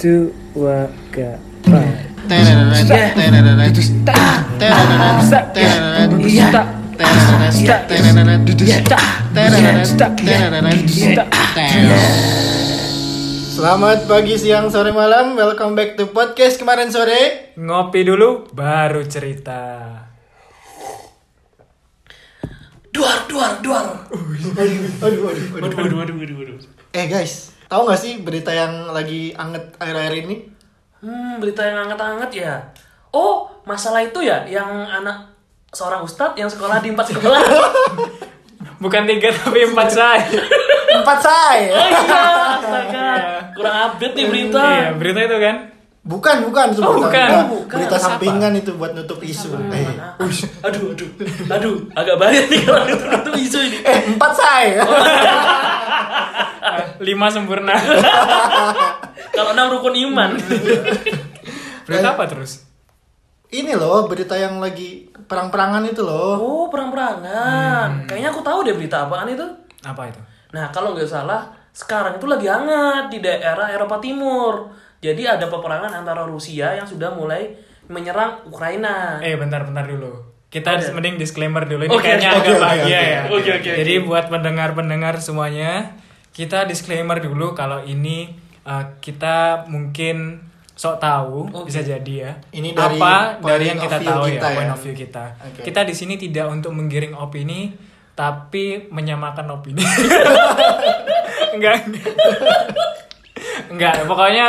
dua ga Selamat pagi, siang, sore, malam. Welcome back to podcast kemarin sore. ngopi dulu baru cerita Duar, duar, duar. Aduh, aduh, aduh, aduh. Eh guys, tahu nggak sih berita yang lagi anget akhir-akhir ini? Hmm, berita yang hangat-hangat ya. Oh, masalah itu ya yang anak seorang ustadz yang sekolah di empat sekolah. bukan tiga tapi empat saya Empat saya. oh iya, astaga. Kurang update nih berita. iya berita itu kan Bukan, bukan, itu Oh, bukan. Oh, bukan. Berita sampingan itu buat nutup isu. Eh, Mana? Aduh, aduh, aduh, agak bahaya nih kalau itu, itu isu ini. eh empat saya. lima sempurna Kalau enam rukun iman. berita apa terus Ini loh berita yang lagi perang-perangan itu loh. Oh, perang-perangan. Kayaknya aku tahu deh berita apaan itu. apa itu Nah, kalau nggak salah, sekarang itu lagi hangat di daerah Eropa Timur. Jadi ada peperangan antara Rusia yang sudah mulai menyerang Ukraina. eh bentar bentar dulu kita Oke. mending disclaimer dulu ini Oke, kayaknya oke, agak bahagia oke. ya Oke, oke, jadi buat pendengar pendengar semuanya kita disclaimer dulu kalau ini uh, kita mungkin sok tahu Oke. bisa jadi ya Ini dari apa dari yang kita tahu kita ya ya. point of view kita Oke. kita di sini tidak untuk menggiring opini tapi menyamakan opini enggak enggak enggak pokoknya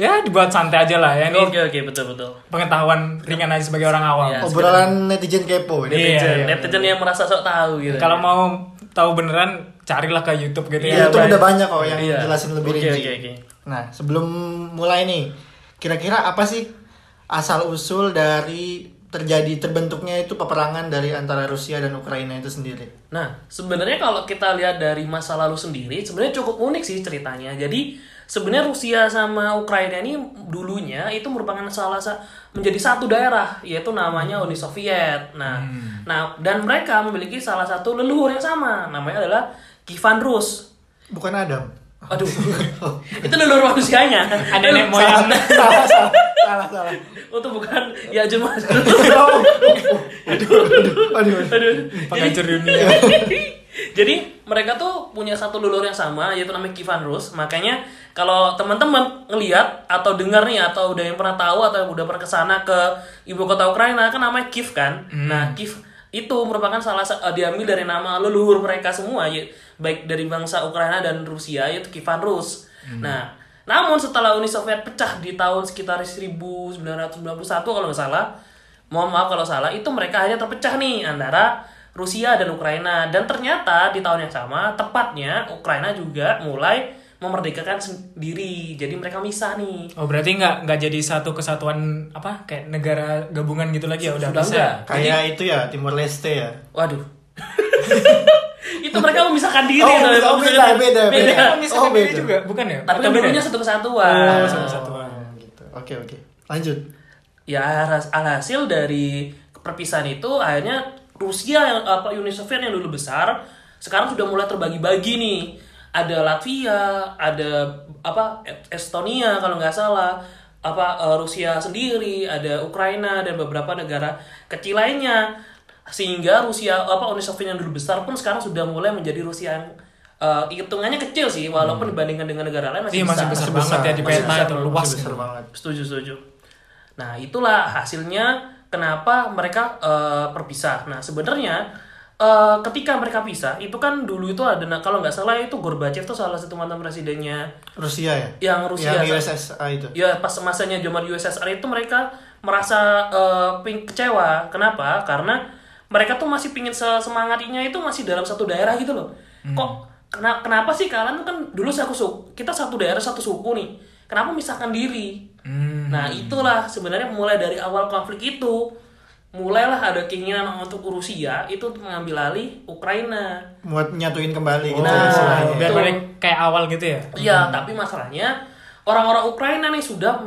ya dibuat santai aja lah ya ini Oke oke betul betul. pengetahuan ringan aja sebagai orang awam Iya. Obrolan netizen kepo ini. Iya, Netizen, iya. netizen yang merasa sok tahu gitu. Kalau mau tahu beneran carilah ke YouTube gitu Di ya. YouTube udah banyak kok yang Iya. jelasin lebih Oke, rinci. oke, oke. Nah, sebelum mulai nih, kira-kira apa sih asal usul dari terjadi terbentuknya itu peperangan dari antara Rusia dan Ukraina itu sendiri? Nah, sebenarnya kalau kita lihat dari masa lalu sendiri, sebenarnya cukup unik sih ceritanya. Jadi, sebenarnya Rusia sama Ukraina ini dulunya itu merupakan salah sa- menjadi satu daerah, yaitu namanya Uni Soviet. Nah, nah dan mereka memiliki salah satu leluhur yang sama, namanya adalah Kievan Rus. Bukan Adam. Aduh, itu leluhur manusianya. Ada nenek moyang. salah, salah, salah, salah. Itu bukan ya cuma Oh, aduh, aduh, aduh. Aduh. Penghancur dunia. Jadi mereka tuh punya satu leluhur yang sama yaitu namanya Kievan Rus. Makanya kalau teman-teman ngelihat atau dengar nih atau udah yang pernah tahu atau udah pernah ke sana ke ibu kota Ukraina kan namanya Kiev kan. Nah Kiev itu merupakan salah sa- eh, diambil dari nama leluhur mereka semua ya baik dari bangsa Ukraina dan Rusia yaitu Kievan Rus. Nah namun setelah Uni Soviet pecah di tahun sekitar 1991 kalau nggak salah, mohon maaf kalau salah, itu mereka hanya terpecah nih antara Rusia dan Ukraina dan ternyata di tahun yang sama tepatnya Ukraina juga mulai memerdekakan sendiri jadi mereka misah nih Oh berarti nggak nggak jadi satu kesatuan apa kayak negara gabungan gitu lagi ya udah Sudah bisa. enggak. Kayak itu ya, Timor Leste ya. waduh itu mereka memisahkan diri Oh, tuh, oh, beda, beda, beda. Oh, Oh, beda. juga bukan ya? tapi kan beda? dulunya satu kesatuan Oh, satu kesatuan. Oh, gitu. Oke, oke. Lanjut. ya alhasil dari perpisahan itu akhirnya Rusia yang apa Uni Soviet yang dulu besar sekarang sudah mulai terbagi-bagi nih ada Latvia ada apa Estonia kalau nggak salah apa eh, Rusia sendiri ada Ukraina dan beberapa negara kecil lainnya sehingga Rusia apa Uni Soviet yang dulu besar pun sekarang sudah mulai menjadi Rusia yang eh, hitungannya kecil sih walaupun dibandingkan dengan negara lain masih Iya masih besar. besar, Masih banget ya di besar, peta masih itu besar, luas. Masih besar gitu. banget. Setuju, setuju. Nah, itulah hasilnya kenapa mereka eh, berpisah. Nah, sebenarnya eh, ketika mereka pisah, itu kan dulu itu ada, nah, kalau nggak salah itu Gorbachev tuh salah satu mantan presidennya Rusia ya? yang Rusia. Yang USSR itu. Ya, pas masanya zaman USSR itu mereka merasa ping- kecewa. Kenapa? Karena mereka tuh masih pingin se- semangatnya itu masih dalam satu daerah gitu loh. Kok kena- kenapa sih kalian tuh kan dulu satu suku, kita satu daerah satu suku nih. Kenapa misahkan diri? Hmm. Nah itulah sebenarnya mulai dari awal konflik itu mulailah ada keinginan untuk Rusia itu untuk mengambil alih Ukraina. Buat nyatuin kembali gitu Nah, biar kayak awal gitu ya. Iya, tapi masalahnya orang-orang Ukraina nih sudah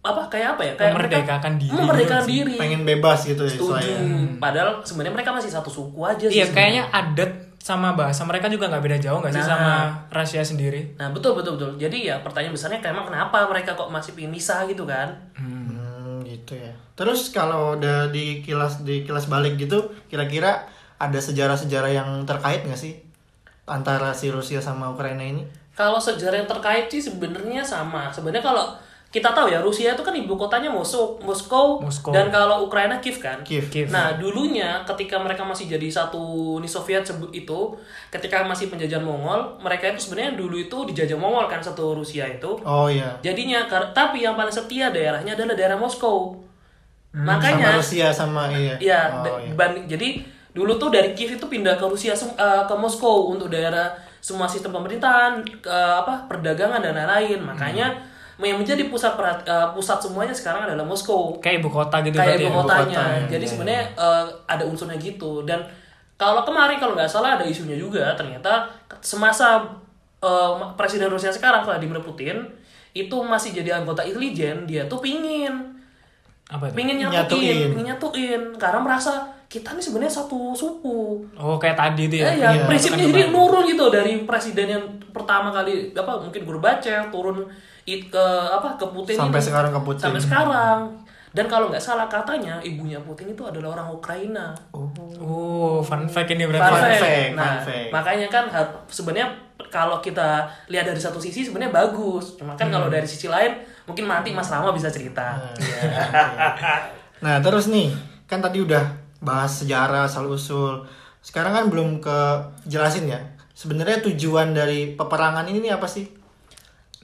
apa kayak apa ya? Kayak Memerdekakan mereka diri Memerdekakan gitu diri. Pengen bebas gitu ya Setuju. istilahnya. Padahal sebenarnya mereka masih satu suku aja sih. Iya kayaknya adat sama bahasa mereka juga nggak beda jauh nggak sih Nah. sama Rusia sendiri? Nah betul betul betul. Jadi ya pertanyaan besarnya kayak emang kenapa mereka kok masih pengen misah gitu kan? Hmm, gitu ya. Terus kalau udah di kilas di kilas balik gitu, kira-kira ada sejarah-sejarah yang terkait nggak sih antara si Rusia sama Ukraina ini? Kalau sejarah yang terkait sih sebenarnya sama. Sebenarnya kalau kita tahu ya Rusia itu kan ibu kotanya Moskow, Moskow, Moskow. dan kalau Ukraina Kiev kan. Kiev. Kiev. Nah dulunya ketika mereka masih jadi satu Uni Soviet sebut itu, ketika masih penjajahan Mongol, mereka itu sebenarnya dulu itu dijajah Mongol kan satu Rusia itu. Oh iya. Jadinya, tapi yang paling setia daerahnya adalah daerah Moskow. Sama Makanya, Rusia sama iya. ya, Oh, iya. banding- jadi dulu tuh dari Kiev itu pindah ke Rusia eh, ke Moskow untuk daerah semua sistem pemerintahan, ke, apa perdagangan dan lain-lain. Makanya yang menjadi pusat perhat- eh, pusat semuanya sekarang adalah Moskow Kayak ibu kota gitu kayak berarti ibu ya? kotanya. Ibu kota, ya. Jadi sebenarnya eh, ada unsurnya gitu. Dan kalau kemarin kalau nggak salah ada isunya juga ternyata semasa eh, presiden Rusia sekarang Vladimir Putin itu masih jadi anggota intelijen, dia tuh pingin Apa itu? pingin Nyatuin. nyatuin, pingin nyatuin karena merasa kita nih sebenarnya satu suku. Oh kayak tadi itu ya? Eh, ya, Iya, prinsipnya kan jadi kemarin. nurun gitu dari presiden yang pertama kali apa mungkin Gorbachev turun it ke apa ke Putin Sampai itu. sekarang ke Putin. Sampai sekarang. Dan kalau nggak salah katanya ibunya Putin itu adalah orang Ukraina. Oh, fun fact ini berarti. Fun fact. fact, Nah, fun fact. makanya kan sebenarnya kalau kita lihat dari satu sisi sebenarnya bagus. Cuma kan Hmm. kalau dari sisi lain mungkin nanti Mas Rama bisa cerita. Nah, terus nih, kan tadi udah bahas sejarah asal usul. Sekarang kan belum ke jelasin ya. Sebenarnya tujuan dari peperangan ini nih apa sih?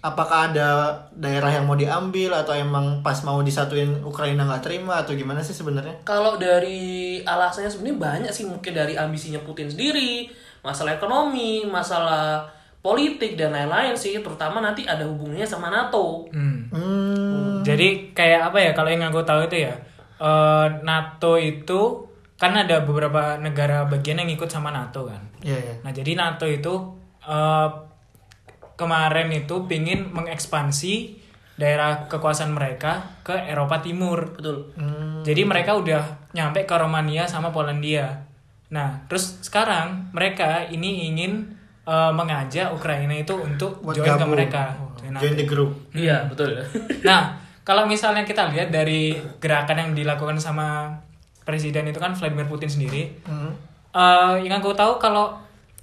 Apakah ada daerah yang mau diambil atau emang pas mau disatuin Ukraina nggak terima atau gimana sih sebenarnya? Kalau dari alasannya sebenarnya banyak sih mungkin dari ambisinya Putin sendiri, masalah ekonomi, masalah politik dan lain-lain sih, terutama nanti ada hubungannya sama NATO. Hmm. Hmm, Jadi kayak apa ya kalau yang aku tahu itu ya eh, NATO itu kan ada beberapa negara bagian yang ikut sama NATO kan. iya ya. Nah jadi NATO itu eh, kemarin itu pingin mengekspansi daerah kekuasaan mereka ke Eropa Timur. Betul. Hmm, Jadi mereka udah nyampe ke Romania sama Polandia. Nah terus sekarang mereka ini ingin eh, mengajak Ukraina itu untuk buat join ke gabung. mereka. Oh, Join Join the group. Iya, betul. Nah, kalau misalnya kita lihat dari gerakan yang dilakukan sama presiden itu kan Vladimir Putin sendiri, Hmm. eh, yang aku tahu kalau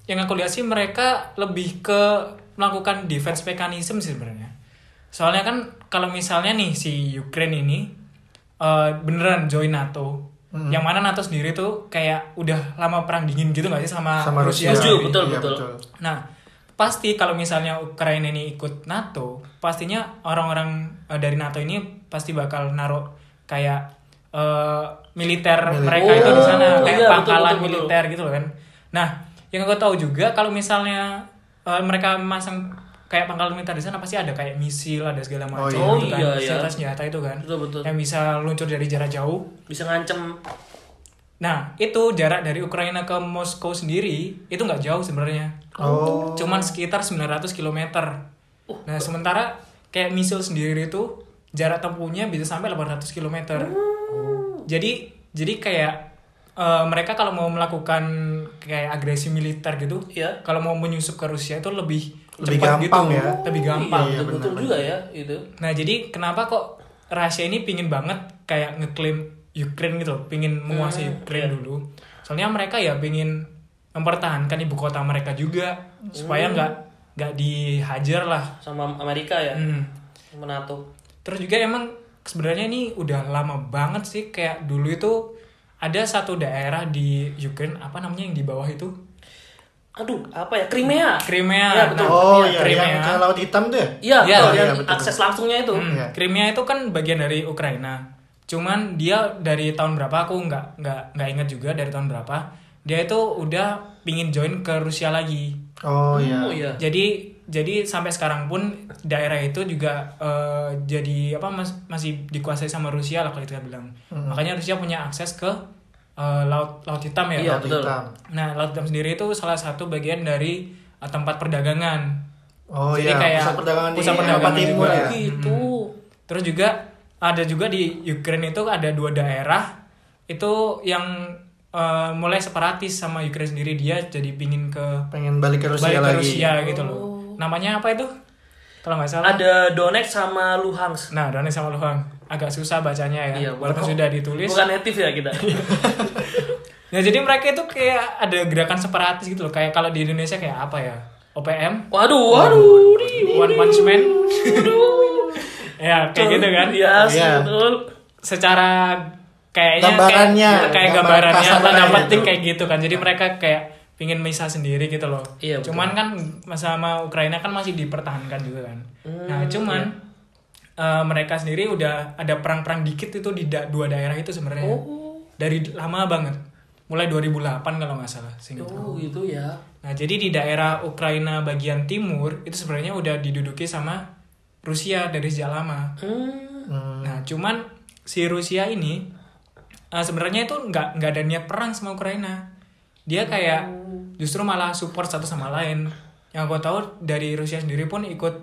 yang aku lihat sih mereka lebih ke melakukan defense mechanism sih sebenarnya. Soalnya kan kalau misalnya nih si Ukraine ini eh, beneran join NATO, yang mana NATO sendiri tuh kayak udah lama perang dingin gitu nggak sih sama, Sama Rusia? Rusia. Setuju, betul, Iya, betul. Nah, pasti kalau misalnya Ukraina ini ikut NATO, pastinya orang-orang eh, dari NATO ini pasti bakal naruh kayak eh, militer mereka itu di sana, Oh, kayak iya, betul, pangkalan betul, betul. militer gitu loh kan. Nah, yang aku tahu juga kalau misalnya eh, mereka masang kayak pangkalan militer di sana pasti ada kayak misil, ada segala macam iya. Oh, gitu kan, iya, iya. senjata-senjata itu kan. Betul, betul. Yang bisa luncur dari jarak jauh. Bisa ngancem Nah, itu jarak dari Ukraina ke Moskow sendiri itu nggak jauh sebenarnya. Oh. Cuman sekitar 900 km. Nah, sementara kayak misil sendiri itu jarak tempuhnya bisa sampai 800 km. Jadi jadi kayak eh, mereka kalau mau melakukan kayak agresi militer gitu, Iya. kalau mau menyusup ke Rusia itu lebih Lebih cepat gampang gitu, ya. lebih gampang. Iya, betul, betul benar, juga ya itu. Nah, jadi kenapa kok Rusia ini pingin banget kayak ngeklaim Ukraine gitu, loh, pingin menguasai Hmm, Ukraine iya. dulu. Soalnya mereka ya pingin mempertahankan ibu kota mereka juga supaya Hmm. nggak nggak dihajar lah. Sama Amerika ya, Hmm. sama NATO. Terus juga emang sebenarnya ini udah lama banget sih kayak dulu itu ada satu daerah di Ukraine apa namanya yang di bawah itu Aduh, apa ya? Crimea. Crimea. Iya, betul. Oh Iya, iya, Crimea. yang ke laut hitam tuh ya? Iya, Iya, betul, iya, betul. akses langsungnya itu. Hmm, Iya. Crimea itu kan bagian dari Ukraina. Cuman dia dari tahun berapa aku nggak nggak nggak ingat juga dari tahun berapa. Dia itu udah pingin join ke Rusia lagi. Oh iya. Oh iya. Jadi jadi sampai sekarang pun daerah itu juga eh, jadi apa mas- masih dikuasai sama Rusia lah kalau kita bilang. Makanya Rusia punya akses ke eh, laut laut hitam ya. Iya, Laut betul. hitam. Nah laut hitam sendiri itu salah satu bagian dari eh, tempat perdagangan. Oh Jadi iya, kayak pusat perdagangan pusat di perdagangan Eropa Timur ya. Gitu. Terus juga ada juga di Ukraine itu ada dua daerah itu yang eh, mulai separatis sama Ukraina sendiri dia jadi pingin ke pengen balik ke Rusia balik ke lagi Rusia gitu loh. Namanya apa itu? Kalau nggak salah. Ada Donetsk sama Luhansk. Nah, Donetsk sama Luhansk agak susah bacanya ya, Iya, walaupun sudah ditulis. Bukan native ya kita. Nah, jadi mereka itu kayak ada gerakan separatis gitu loh. Kayak kalau di Indonesia kayak apa ya? OPM, Waduh, waduh. di- One Punch Man. Ya, kayak gitu kan. Iya, Iya. betul. Secara kayaknya Gambarannya, kayak, kayak gambar gambarannya kasarnya tanda gitu. petik kayak gitu kan. Jadi mereka kayak pingin misah sendiri gitu loh. Iya, betul. cuman kan sama Ukraina kan masih dipertahankan juga kan. Hmm, nah, cuman iya. eh, mereka sendiri udah ada perang-perang dikit itu di da- dua daerah itu sebenarnya. Oh. Dari lama banget. Mulai 2008 kalau nggak salah. seingat aku. Oh, gitu ya. Nah, jadi di daerah Ukraina bagian timur itu sebenarnya udah diduduki sama Rusia dari sejak lama. Hmm. Hmm. Nah, cuman si Rusia ini eh, sebenarnya itu nggak nggak ada niat perang sama Ukraina. Dia kayak justru malah support satu sama lain. Yang aku tahu dari Rusia sendiri pun ikut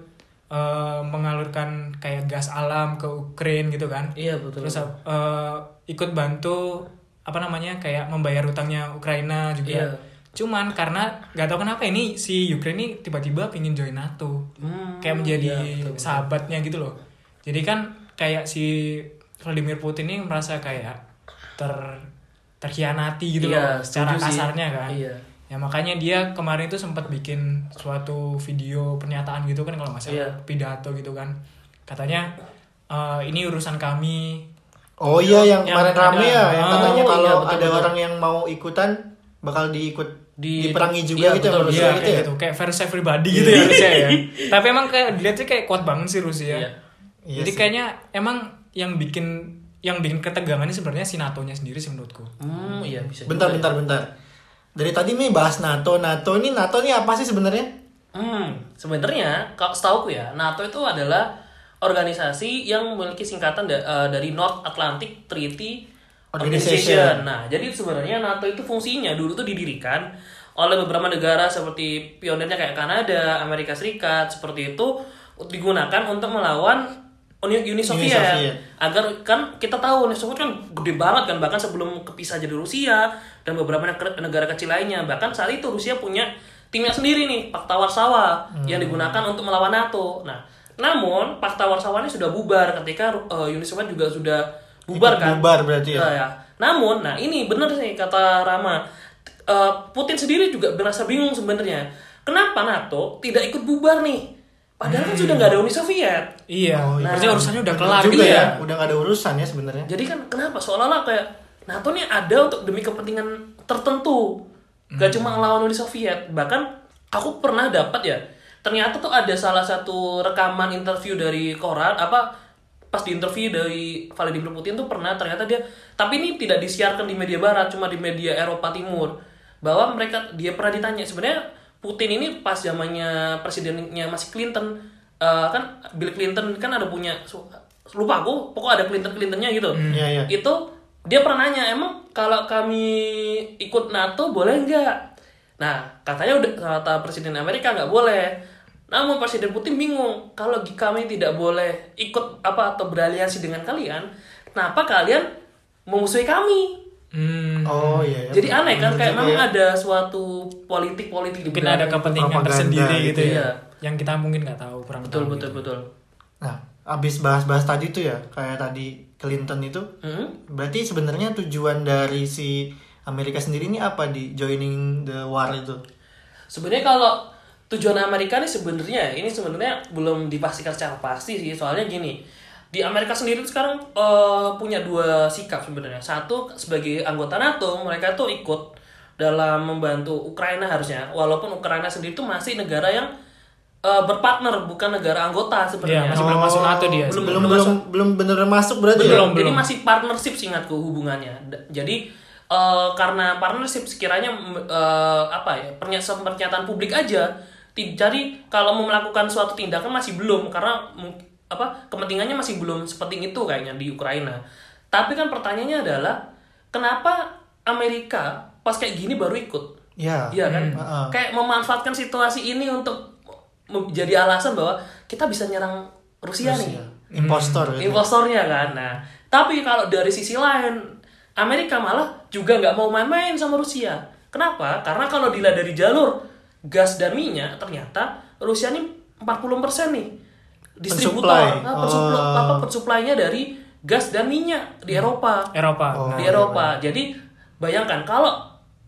eh, mengalurkan kayak gas alam ke Ukraina gitu kan. Iya, betul. Terus eh, ikut bantu apa namanya kayak membayar utangnya Ukraina juga. Iya. Cuman karena nggak tahu kenapa ini si Ukraina ini tiba-tiba pingin join NATO. Hmm, Kayak menjadi iya, betul, betul. sahabatnya gitu loh. Jadi kan kayak si Vladimir Putin ini merasa kayak ter terhianati gitu Iya, loh secara setuju sih. kasarnya kan. Iya. Ya makanya dia kemarin itu sempat bikin suatu video pernyataan gitu kan kalau nggak salah Iya. pidato gitu kan. Katanya "Eh, ini urusan kami Oh iya yang Yang kemarin rame ada- ya yang Oh, katanya iya, kalau betul, ada betul. orang yang mau ikutan bakal diikut Di- diperangi juga iya, gitu ya betul, Rusia Iya gitu kayak ya. gitu, kayak versus everybody gitu ya Rusia ya. Tapi emang kayak dilihatnya kayak kuat banget sih Rusia. Iya. Iya Jadi sih. kayaknya emang yang bikin yang bikin ketegangan ini sebenarnya si NATO-nya sendiri sih menurutku. Hmm, iya bisa. Bentar juga ya. bentar bentar. Dari tadi nih bahas NATO. NATO ini NATO ini apa sih sebenarnya? Hmm, sebenarnya kalau setauku ya, NATO itu adalah organisasi yang memiliki singkatan da- eh, dari North Atlantic Treaty Organization. Nah, jadi sebenarnya NATO itu fungsinya dulu tuh didirikan oleh beberapa negara seperti pionirnya kayak Kanada, Amerika Serikat, seperti itu digunakan untuk melawan Uni, Uni Soviet. Soviet. Agar kan kita tahu Uni Soviet kan gede banget kan bahkan sebelum kepisah jadi Rusia dan beberapa negara, kecil lainnya. Bahkan saat itu Rusia punya timnya sendiri nih, Pakta Warsawa yang digunakan untuk melawan NATO. Nah, namun Pakta Warsawa ini sudah bubar ketika uh, Uni Soviet juga sudah bubar Ikut kan. bubar berarti ya? Nah, ya. Namun, nah ini benar sih kata Rama. Eh, Putin sendiri juga merasa bingung sebenarnya. Kenapa NATO tidak ikut bubar nih? Padahal kan sudah nggak ada Uni Soviet. Iya, Oh, iya. berarti urusannya udah kelar juga gitu ya. ya. Udah gak ada urusan ya sebenarnya. Jadi kan kenapa seolah-olah kayak NATO nih ada untuk demi kepentingan tertentu. Gak cuma ngelawan Uni Soviet. Bahkan aku pernah dapat ya. Ternyata tuh ada salah satu rekaman interview dari koran apa pas di interview dari Vladimir Putin tuh pernah ternyata dia tapi ini tidak disiarkan di media barat cuma di media Eropa Timur. Bahwa mereka dia pernah ditanya sebenarnya Putin ini pas zamannya presidennya masih Clinton eh, kan Bill Clinton kan ada punya lupa aku pokok ada Clinton Clintonnya gitu Iya iya. itu dia pernah nanya emang kalau kami ikut NATO boleh nggak? Nah katanya udah kata presiden Amerika nggak boleh namun presiden Putin bingung kalau kami tidak boleh ikut apa atau beraliansi dengan kalian kenapa kalian memusuhi kami Hmm, Oh iya. iya. jadi aneh kan kayak memang ya. ada suatu politik politik di mungkin ada kepentingan propaganda tersendiri gitu gitu ya. ya. Yang kita mungkin nggak tahu, kurang betul tahu. betul gitu. betul Nah, abis bahas-bahas tadi tuh ya, kayak tadi Clinton itu, Hmm? berarti sebenarnya tujuan dari si Amerika sendiri ini apa di joining the war itu? Sebenarnya kalau tujuan Amerika nih sebenarnya ini sebenarnya belum dipastikan secara pasti sih soalnya gini di Amerika sendiri sekarang eh, punya dua sikap sebenarnya satu sebagai anggota NATO mereka tuh ikut dalam membantu Ukraina harusnya walaupun Ukraina sendiri tuh masih negara yang eh, berpartner bukan negara anggota sebenarnya masih belum masuk NATO dia. Belum- belum belum belum belum bener masuk berarti ya? belum, jadi belum. masih partnership singkatku hubungannya D- jadi eh, karena partnership sekiranya eh, apa ya pernyataan pernyataan publik aja jadi kalau mau melakukan suatu tindakan masih belum karena apa kepentingannya masih belum seperti itu kayaknya di Ukraina tapi kan pertanyaannya adalah kenapa Amerika pas kayak gini baru ikut Ya. Iya kan? Heeh. Kayak memanfaatkan situasi ini untuk menjadi alasan bahwa kita bisa nyerang Rusia, nih Rusia. Impostor gitu. impostornya kan nah tapi kalau dari sisi lain Amerika malah juga nggak mau main-main sama Rusia. Kenapa? Karena kalau dilihat dari jalur gas dan minyak, ternyata Rusia ini 40% nih distributor, ah, Oh. apa pensuplainya dari gas dan minyak di Eropa Eropa. Oh. Di Eropa. Jadi bayangkan kalau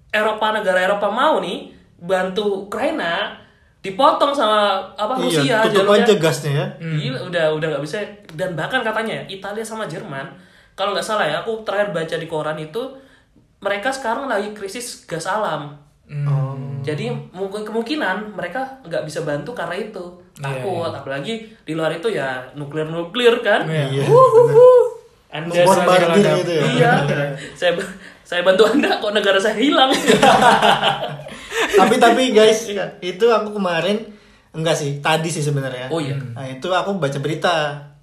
Eropa negara Eropa mau nih bantu Ukraina dipotong sama apa Rusia Iya, tutup jalurnya. aja gasnya ya. Gila, udah udah nggak bisa dan bahkan katanya ya, Italia sama Jerman kalau nggak salah ya aku terakhir baca di koran itu mereka sekarang lagi krisis gas alam. Hmm. Oh. Jadi mungkin kemungkinan mereka nggak bisa bantu karena itu Iya, takut apalagi di luar itu ya nuklir nuklir kan. Iya. Iya. Anda saya- gitu ya. Iya. saya saya bantu Anda kok negara saya hilang. tapi tapi guys, itu aku kemarin enggak sih, tadi sih sebenarnya. oh iya. Nah, itu aku baca berita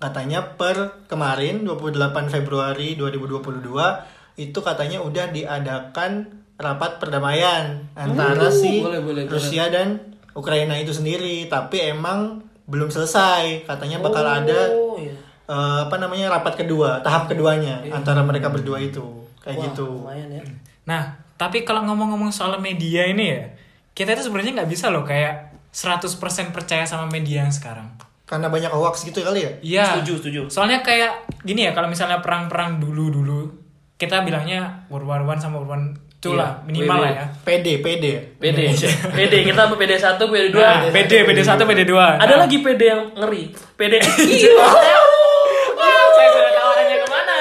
katanya per kemarin 28 Februari 2022 itu katanya udah diadakan rapat perdamaian antara Uh, si boleh, boleh, boleh. Rusia dan Ukraina itu sendiri, tapi emang belum selesai. Katanya bakal ada Oh iya. eh, apa namanya rapat kedua, tahap keduanya antara mereka berdua itu. Kayak Wah, gitu. Lumayan ya. Nah, tapi kalau ngomong-ngomong soal media ini ya, kita itu sebenarnya nggak bisa loh kayak 100% percaya sama media yang sekarang. Karena banyak hoax gitu kali ya. Iya. Setuju, setuju. Soalnya kayak gini ya, kalau misalnya perang-perang dulu-dulu, kita bilangnya World War One sama World War Two Iya, minimal lah ya. PD, PD. PD, PD kita apa PD 1, PD 2. Nah, PD, PD 1, PD 2. Ada lagi PD yang ngeri. PD. Wah, saya sudah tahu arahnya ke mana.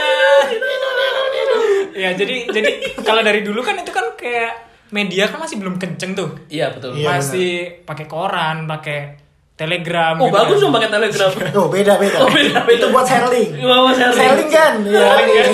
ya, jadi jadi kalau dari dulu kan itu kan kayak media kan masih belum kenceng tuh. Iya, betul. Iya, masih pakai koran, pakai telegram. Oh, gitu bagus kan. dong pakai Telegram. Oh, beda, beda. Oh, beda, beda. Itu buat selling. Wah, Mas Herli. Selling kan? Iya.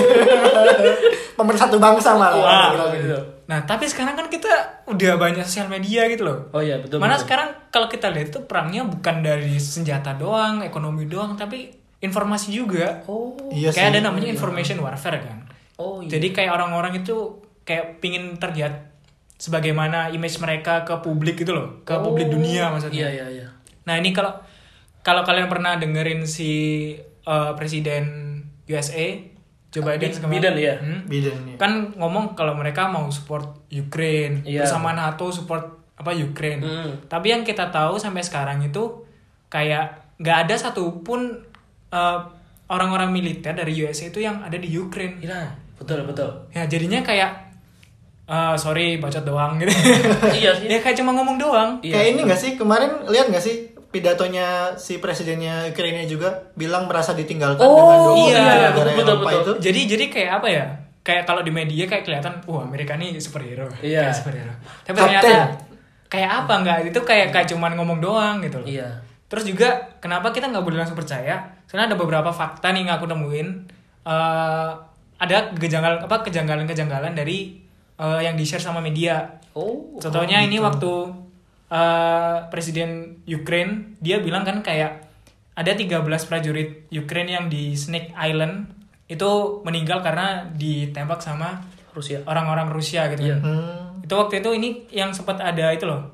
Pemersatu bangsa malah. Wah. Gitu. Nah, tapi sekarang kan kita udah banyak sosial media gitu loh. Oh iya, betul. Mana betul. sekarang kalau kita lihat itu perangnya bukan dari senjata doang, ekonomi doang, tapi informasi juga. Oh. Iya kayak sih. ada namanya information warfare kan. Oh iya. Jadi kayak orang-orang itu kayak pingin terlihat sebagaimana image mereka ke publik gitu loh, ke publik dunia maksudnya. Iya, iya, iya. Nah ini kalau kalau kalian pernah dengerin si eh, presiden USA Joe Biden Bi- kemarin, Biden, ya? hmm, Biden ya. kan ngomong kalau mereka mau support Ukraine Iya. bersama NATO support apa Ukraine. Hmm. Tapi yang kita tahu sampai sekarang itu kayak nggak ada satupun eh, orang-orang militer dari USA itu yang ada di Ukraine. Iya, betul, betul. Ya jadinya kayak eh, sorry bacot doang gitu. iya sih. ya kayak cuma ngomong doang. Iya. Kayak ini gak sih? Kemarin lihat gak sih pidatonya si presidennya Ukraina juga bilang merasa ditinggalkan Oh, dengan dua iya, negara betul, betul, Eropa betul. itu. Jadi jadi kayak apa ya? Kayak kalau di media kayak kelihatan, wah Amerika nih superhero. Iya. Kayak superhero. Tapi Kapten. ternyata kayak apa nggak? Itu kayak kayak cuman ngomong doang gitu loh. Iya. Terus juga kenapa kita nggak boleh langsung percaya? Soalnya ada beberapa fakta nih yang aku nemuin. eh ada kejanggalan apa kejanggalan-kejanggalan dari eh, yang di share sama media. Oh. Contohnya ini waktu eh, presiden Ukraine dia bilang kan kayak ada 13 prajurit Ukraine yang di Snake Island itu meninggal karena ditembak sama Rusia. orang-orang Rusia gitu. Iya. kan. Hmm. Itu waktu itu ini yang sempat ada itu loh.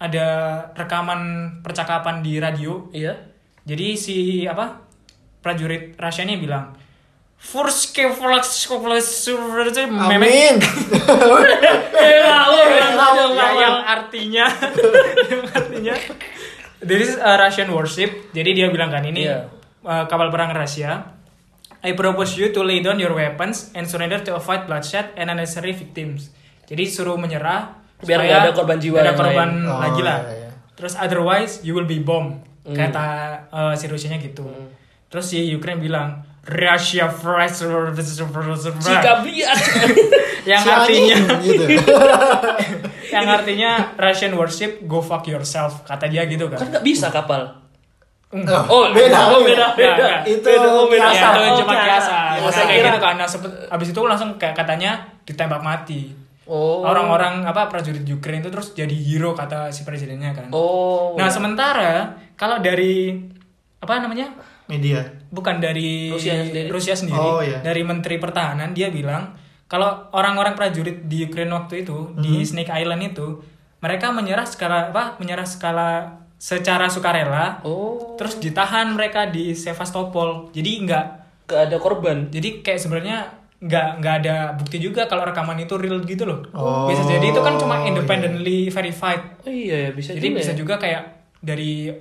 Ada rekaman percakapan di radio. Iya. Jadi si apa? prajurit Rusia ini bilang Furske memek. Amin. Iya, oh, iya, iya, ya, yang artinya. Yang artinya. This is a Russian warship jadi dia bilang kan ini Iya. uh, kapal perang Rusia. I propose you to lay down your weapons and surrender to avoid bloodshed and unnecessary victims. Jadi suruh menyerah Biar nggak ada korban jiwa ada yang korban. Oh, lagi lah. iya, iya. terus otherwise you will be bomb Hmm. kata uh, si Rusianya gitu. Terus si Ukraine bilang Russia first Jika biar. yang artinya gitu. yang artinya Russian worship go fuck yourself kata dia gitu kan Kan nggak bisa kapal. Oh, beda. Oh, beda, beda. Nggak, Itu Beda, oh, beda. ya, itu Oh, cuma kiasan. kiasan Ya, Nah, saya kayak gitu kan nah, abis itu langsung kayak katanya ditembak mati Oh. orang-orang apa prajurit Ukraine itu terus jadi hero kata si presidennya kan Oh. nah sementara kalau dari apa namanya Media. bukan dari Rusia sendiri? Rusia sendiri, Oh, iya. dari Menteri Pertahanan dia bilang kalau orang-orang prajurit di Ukraine waktu itu di Snake Island itu mereka menyerah skala apa menyerah skala secara sukarela Oh. terus ditahan mereka di Sevastopol jadi nggak Gak ada korban. jadi kayak sebenarnya nggak nggak ada bukti juga kalau rekaman itu real gitu loh. Oh, bisa jadi itu kan cuma iya. independently verified. Oh iya ya bisa Jadi juga bisa ya. juga kayak dari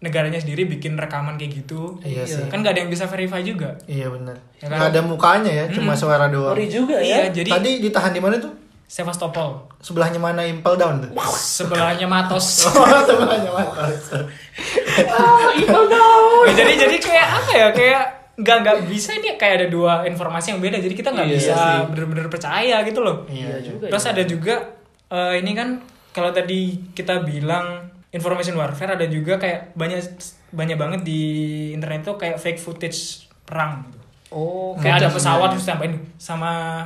negaranya sendiri bikin rekaman kayak gitu. Iya sih. Kan nggak ada yang bisa verify juga. Iya benar. Ya kan? Nggak ada mukanya ya, cuma suara doang. Ngeri juga Iya, ya. jadi Tadi ditahan di mana tuh? Sevastopol. Sebelahnya mana Impel Down tuh? Sebelahnya Matos. Oh, sebelahnya mana? Ya, jadi jadi kayak apa ya kayak nggak nggak bisa ini kayak ada dua informasi yang beda jadi kita nggak Iya bisa bener-bener percaya gitu loh Iya juga terus ya. ada juga eh, ini kan kalau tadi kita bilang information warfare ada juga kayak banyak banyak banget di internet tuh kayak fake footage perang gitu. Oh, kayak ada pesawat terus tambahin sama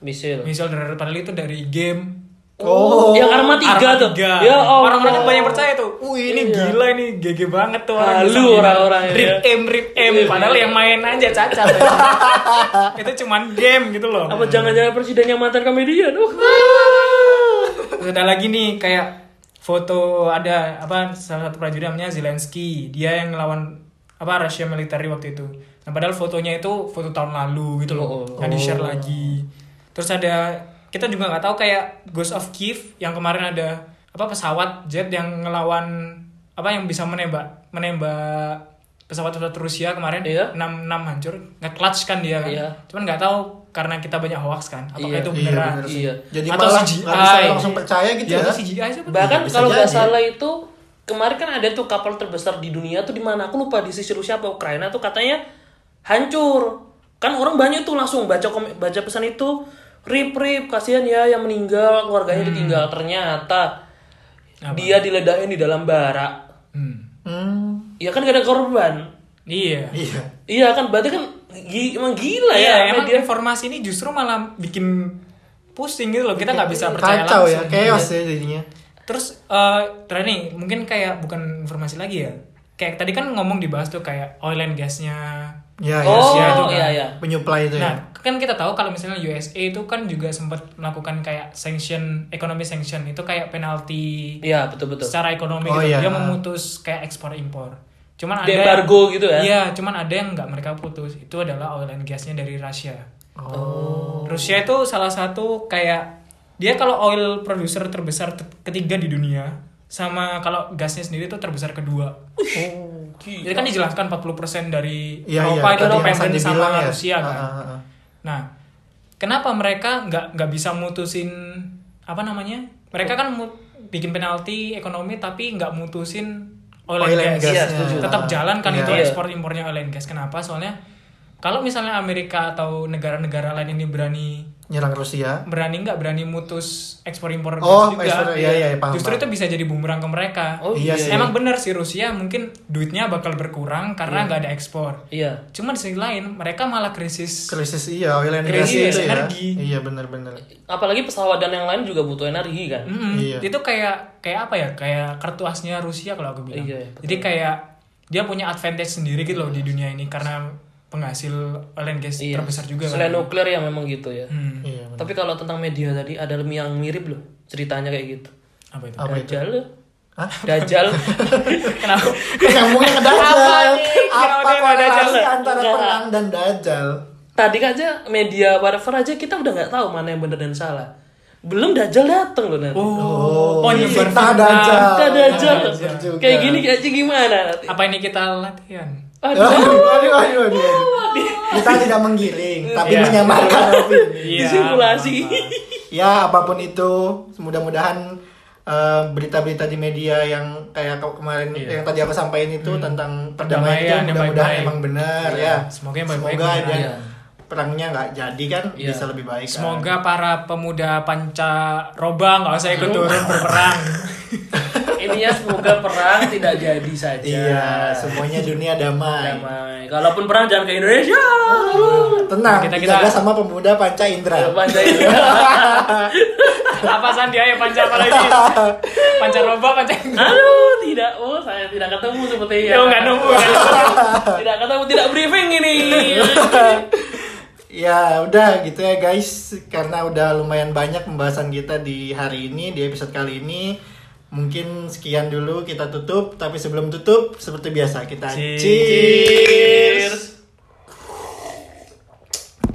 misil. misal dari padahal itu dari game Oh, yang Arma 3 Arma tuh. 3. Ya Allah. Orang-orang banyak percaya tuh. Wih, ini Iya. gila ini GG banget tuh Halu bisa bilang, orang-orang ya. Rip M, rip M. Iya, Padahal iya. yang main aja cacat. itu cuman game gitu loh. Apa jangan-jangan presidennya mantan komedian? Uh. Ada lagi nih kayak foto ada apa salah satu prajurit namanya Zelensky. Dia yang ngelawan apa Rusia military waktu itu. Nah, padahal fotonya itu foto tahun lalu gitu loh. Oh. Yang di-share lagi. Terus ada kita juga nggak tahu kayak Ghost of Kiev yang kemarin ada apa pesawat jet yang ngelawan apa yang bisa menembak menembak pesawat-pesawat Rusia kemarin Iya. 6 6 hancur nge-clutch kan dia kan. Iya. Cuman nggak tahu karena kita banyak hoax kan. Apakah Iya. itu Iya, beneran? bener sih. Iya. Jadi Atau malah CGI. bisa langsung percaya gitu Ya, ya. atau CGI? Bahkan Bisa kalau nggak salah itu kemarin kan ada tuh kapal terbesar di dunia tuh di mana aku lupa di sisi Rusia apa Ukraina tuh katanya hancur. Kan orang banyak tuh langsung baca kom- baca pesan itu rip rip kasihan ya yang meninggal keluarganya ditinggal ternyata Apa? dia diledakin di dalam barak. Hmm. Hmm, Ya kan gak ada korban. Iya. iya. Iya kan berarti kan gi- emang gila Iya, ya emang media. informasi ini justru malah bikin pusing gitu loh. Kita nggak bisa percaya Kacau langsung. ya, chaos ya jadinya. Terus eh terakhir nih, mungkin kayak bukan informasi lagi ya. Kayak tadi kan ngomong dibahas tuh kayak oil and gasnya. Ya, ya. Oh itu kan. iya iya. Penyuplai itu Nah, ya. Kan kita tahu kalau misalnya USA itu kan juga sempat melakukan kayak sanction, ekonomi sanction itu kayak penalti Iya betul betul. secara ekonomi Oh, gitu. iya. Dia memutus kayak ekspor impor. Cuman ada Di embargo gitu ya? Iya, cuman ada yang nggak mereka putus. Itu adalah oil and gasnya dari Rusia. Oh. Rusia itu salah satu kayak dia kalau oil producer terbesar te- ketiga di dunia sama kalau gasnya sendiri itu terbesar kedua. Oh, Jadi kan dijelaskan 40% dari iya. Eropa itu Tadi yang dependen sama ya. Rusia kan. Ah, ah, ah. Nah, kenapa mereka nggak nggak bisa mutusin apa namanya? Mereka kan mu- bikin penalti ekonomi tapi nggak mutusin oil, Oil and gas. Iya. Tetap jalan kan Iya. itu Iya. ekspor impornya oil and gas. Kenapa? Soalnya kalau misalnya Amerika atau negara-negara lain ini berani Nyerang Rusia. berani nggak berani mutus ekspor impor Oh, juga. ekspor, iya, iya, paham, Justru paham. itu bisa jadi bumerang ke mereka. Oh Iya iya. sih. Emang bener sih Rusia mungkin duitnya bakal berkurang karena nggak ada ekspor. Iya. Cuma di sisi lain mereka malah krisis. Krisis iya, oil and gas Krisis itu ya. energi. Iya, benar-benar. Apalagi pesawat dan yang lain juga butuh energi kan. Mm-mm. Iya. Itu kayak kayak apa ya? Kayak kartu asnya Rusia kalau aku bilang. Iya, betul. Jadi kayak dia punya advantage sendiri gitu loh di dunia ini karena penghasil oil and gas Iya. terbesar juga. Selain kan. nuklir ya memang gitu ya. Hmm. Iya. benar. Tapi kalau tentang media tadi ada yang mirip loh ceritanya kayak gitu. Apa itu? Apa itu? Dajjal. Hah? Dajjal. Kenapa? Nyambungnya ke nih? Apa korelasi antara Enggak. perang dan Dajjal? Tadi aja media whatever aja kita udah nggak tahu mana yang benar dan salah. Belum Dajjal dateng loh nanti. Oh, oh ini nyebar fitnah fitnah. Dajjal. Kita Dajjal. Kayak gini kayak aja gimana nanti? Apa ini kita latihan? Aduh. Aduh, aduh, aduh, aduh. Kita tidak menggiring, tapi Iya. menyamarkan opini. Iya, Disimulasi. Ya, apa pun itu, mudah-mudahan eh, berita-berita di media yang kayak ke- kemarin Iya. yang tadi aku sampaikan itu tentang Perdamaian itu mudah-mudahan emang benar Iya. ya. Semoga yang baik-baik Semoga dan Iya. perangnya nggak jadi kan Iya. bisa lebih baik. kan. Semoga para pemuda pancaroba nggak usah ikut turun berperang. Ininya semoga perang tidak jadi saja. Iya, semuanya dunia damai. Damai. Kalaupun perang jangan ke Indonesia. Tenang, Kita- kita, kita- sama pemuda panca indera. Panjai. apa Sandi ayo panca apa lagi? Pancaroba, panca. Aduh, tidak. Oh, saya tidak ketemu sepertinya. Yo nggak nunggu. nggak nunggu. tidak ketemu, tidak briefing ini. Ya udah gitu ya guys Karena udah lumayan banyak pembahasan kita di hari ini Di episode kali ini Mungkin sekian dulu kita tutup Tapi sebelum tutup seperti biasa kita Cheers. cheers.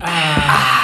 Ah.